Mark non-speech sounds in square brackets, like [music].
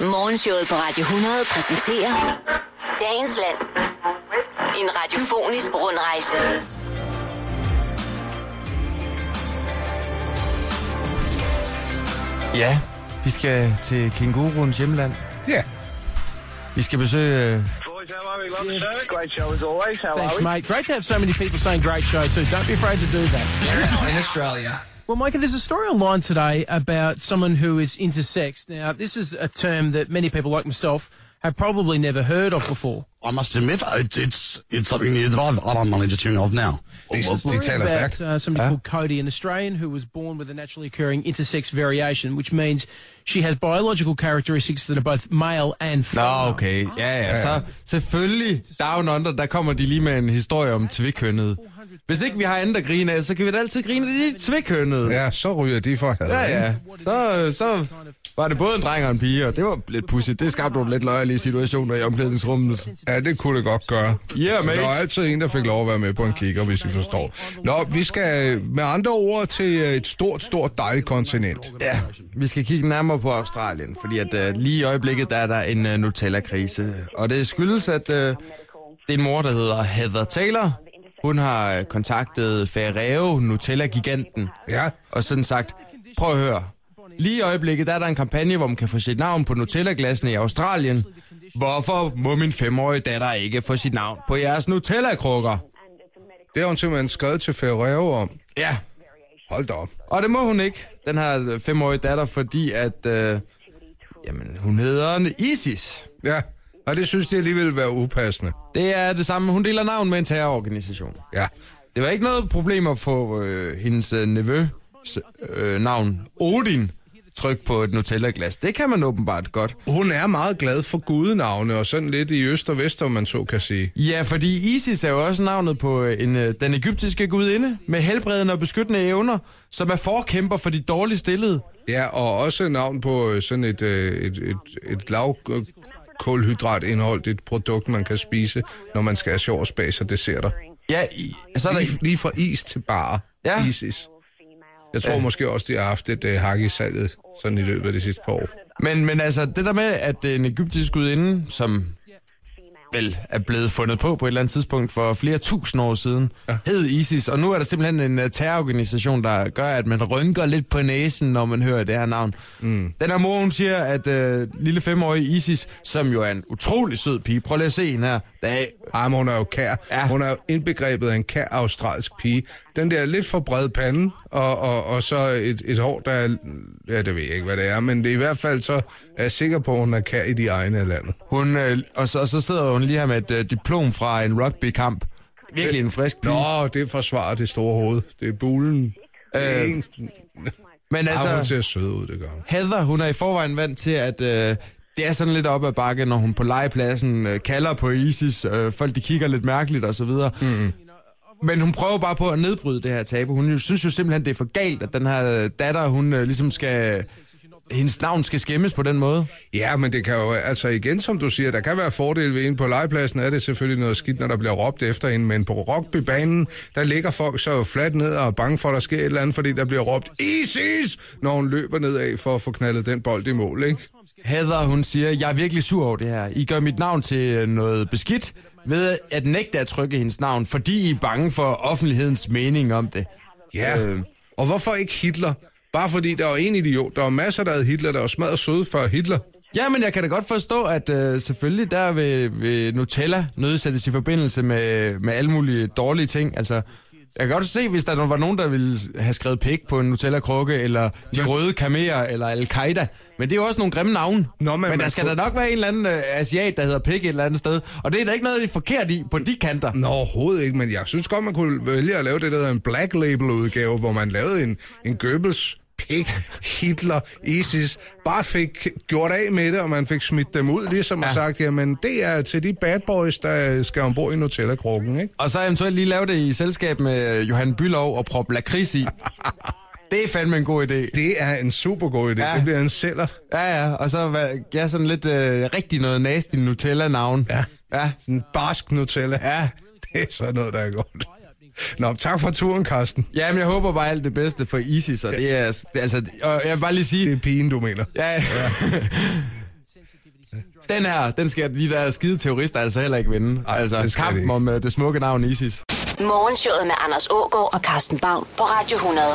Morgenshowet på Radio 100 præsenterer Dagens Land. En radiofonisk rundrejse. Ja, vi skal til kænguruens hjemland. Ja. Vi skal besøge... øh, Boys, how are we? Welcome, sir. Great show as always. How Thanks, are we? mate. Great to have so many people saying great show, too. Don't be afraid to do that. in Australia. Well, Micah, there's a story online today about someone who is intersex. Now, this is a term that many people like myself have probably never heard of before. I must admit, it's it's, it's something new that I've, I don't know just hearing of now. De, de Story taler about stærkt. uh, somebody called Cody, an Australian who was born with a naturally occurring intersex variation, which means she has biological characteristics that are both male and Nå, female. okay. Ja, ja. Ah. Så selvfølgelig, Down Under, der kommer de lige med en historie om er tvikkønnet. Hvis ikke vi har at grine af, så kan vi da altid grine af de tvikkønnede. Ja, så ryger de for Ja, ja. Så, så var det både en dreng og en pige, og det var lidt pudsigt. Det skabte nogle lidt løjerlige situationer i omklædningsrummet. Ja, det kunne det godt gøre. Yeah, Så mate. Der var altid en, der fik lov at være med på en kigger, hvis I forstår. Nå, vi skal med andre ord til et stort, stort dejligt kontinent. Ja, vi skal kigge nærmere på Australien, fordi at uh, lige i øjeblikket der er der en uh, Nutella-krise. Og det skyldes, at uh, det er en mor, der hedder Heather Taylor. Hun har kontaktet Ferrero, Nutella-giganten, Ja, og sådan sagt, prøv at høre. Lige i øjeblikket der er der en kampagne, hvor man kan få sit navn på Nutella-glassene i Australien. Hvorfor må min femårige datter ikke få sit navn på jeres Nutella-krukker? det har hun simpelthen skrevet til Ferrero om. Ja, Hold da op. Og det må hun ikke, den her femårige datter, fordi at, øh, jamen, hun hedder Isis. Ja, og det synes de alligevel vil være upassende. Det er det samme. Hun deler navn med en terrororganisation. Ja, Det var ikke noget problem at få øh, hendes øh, nevø øh, navn Odin tryk på et Nutella-glas. Det kan man åbenbart godt. hun er meget glad for gudenavne, og sådan lidt i øst og vest, om man så kan sige. Ja, fordi Isis er jo også navnet på øh, en, øh, den egyptiske gudinde med helbredende og beskyttende evner, som er forkæmper for de dårligt stillede. Ja, og også navn på øh, sådan et, et, et, et lav øh, kulhydratindhold, et produkt, man kan spise, når man skal have sjov spas og desserter. Ja, i, så er der, Lige, lige fra is til bar. Ja. Isis. Jeg tror måske også, de har haft et uh, hak i salget sådan i løbet af de sidste par år. Men, men altså, det der med, at en egyptisk gudinde, som vel er blevet fundet på på et eller andet tidspunkt for flere tusind år siden, ja. hed ISIS, og nu er der simpelthen en uh, terrororganisation, der gør, at man rynker lidt på næsen, når man hører det her navn. Mm. Den her mor, hun siger, at uh, lille femårige Isis, som jo er en utrolig sød pige, prøv lige at se hende her, der er, Ej, men hun er jo kær. Ja. Hun er jo indbegrebet af en kær australsk pige. Den der lidt for bred pande, og, og, og så et, et hår, der er... Ja, det ved jeg ikke, hvad det er, men det er i hvert fald så er jeg sikker på, at hun er kær i de egne af landet. hun, uh, og, så, og så sidder hun lige her med et uh, diplom fra en rugbykamp. Virkelig en frisk pige. Nå, det forsvarer det store hoved. Det er bulen. Det er Øh, en... Men Altså... hun altså... ser sød ud, det gør hun. Heather, hun er i forvejen vant til, at øh, det er sådan lidt op ad bakke, når hun på legepladsen øh, kalder på ISIS. Øh, folk de kigger lidt mærkeligt og så videre. Mm. Men hun prøver bare på at nedbryde det her tabu. Hun jo, synes jo simpelthen, det er for galt, at den her datter, hun øh, ligesom skal... Hendes navn skal skæmmes på den måde. Ja, men det kan jo, altså igen, som du siger, der kan være fordele ved en på legepladsen, er det selvfølgelig noget skidt, når der bliver råbt efter en, men på rugbybanen, der ligger folk så fladt ned og er bange for, at der sker et eller andet, fordi der bliver råbt ISIS, når hun løber nedad for at få knaldet den bold i mål, ikke? Heather, hun siger, jeg er virkelig sur over det her. I gør mit navn til øh, noget beskidt ved at nægte at trykke hendes navn, fordi I er bange for offentlighedens mening om det. Ja, øh. og hvorfor ikke Hitler? Bare fordi der var en idiot. Der var masser, der hed Hitler, der var smadret søde før Hitler. Ja, men jeg kan da godt forstå, at øh, selvfølgelig der vil, vil Nutella nødsættes i forbindelse med, med alle mulige dårlige ting. Altså, jeg kan godt se, hvis der var nogen, der ville have skrevet pik på en Nutella-krukke, eller de røde kamerer, eller Al-Qaida. Men det er jo også nogle grimme navne. Nå, men men der skal kunne- da nok være en eller anden øh, asiat, der hedder pik et eller andet sted. Og det er der ikke noget forkert i på de kanter. Nå, overhovedet ikke, men jeg synes godt, man kunne vælge at lave det, der hedder en Black Label-udgave, hvor man lavede en, en Goebbels pik, Hitler, ISIS, bare fik gjort af med det, og man fik smidt dem ud, ligesom ja. og sagt, jamen det er til de bad boys, der skal ombord i Nutella-krukken, ikke? Og så eventuelt lige lave det i selskab med Johan Bylov og proppe lakrids i. [laughs] Det er fandme en god idé. Det er en super god idé. Ja. Det bliver en sælger. Ja, ja, og så ja, sådan lidt øh, rigtig noget nasty Nutella-navn. Ja. Ja, Sådan en barsk Nutella. ja. Det er sådan noget, der er godt. Nå, tak for turen, Karsten. Ja, men jeg håber bare alt det bedste for Isis, og det er, det altså, og jeg vil bare lige sige, Det er pigen, du mener. ja, ja. [laughs] Den her, den skal de der skide terrorister altså heller ikke vinde. Ej, altså, det skal de kampen ikke. om uh, det smukke navn ISIS. Morgenshowet med Anders Ågaard og Carsten Baum på Radio 100.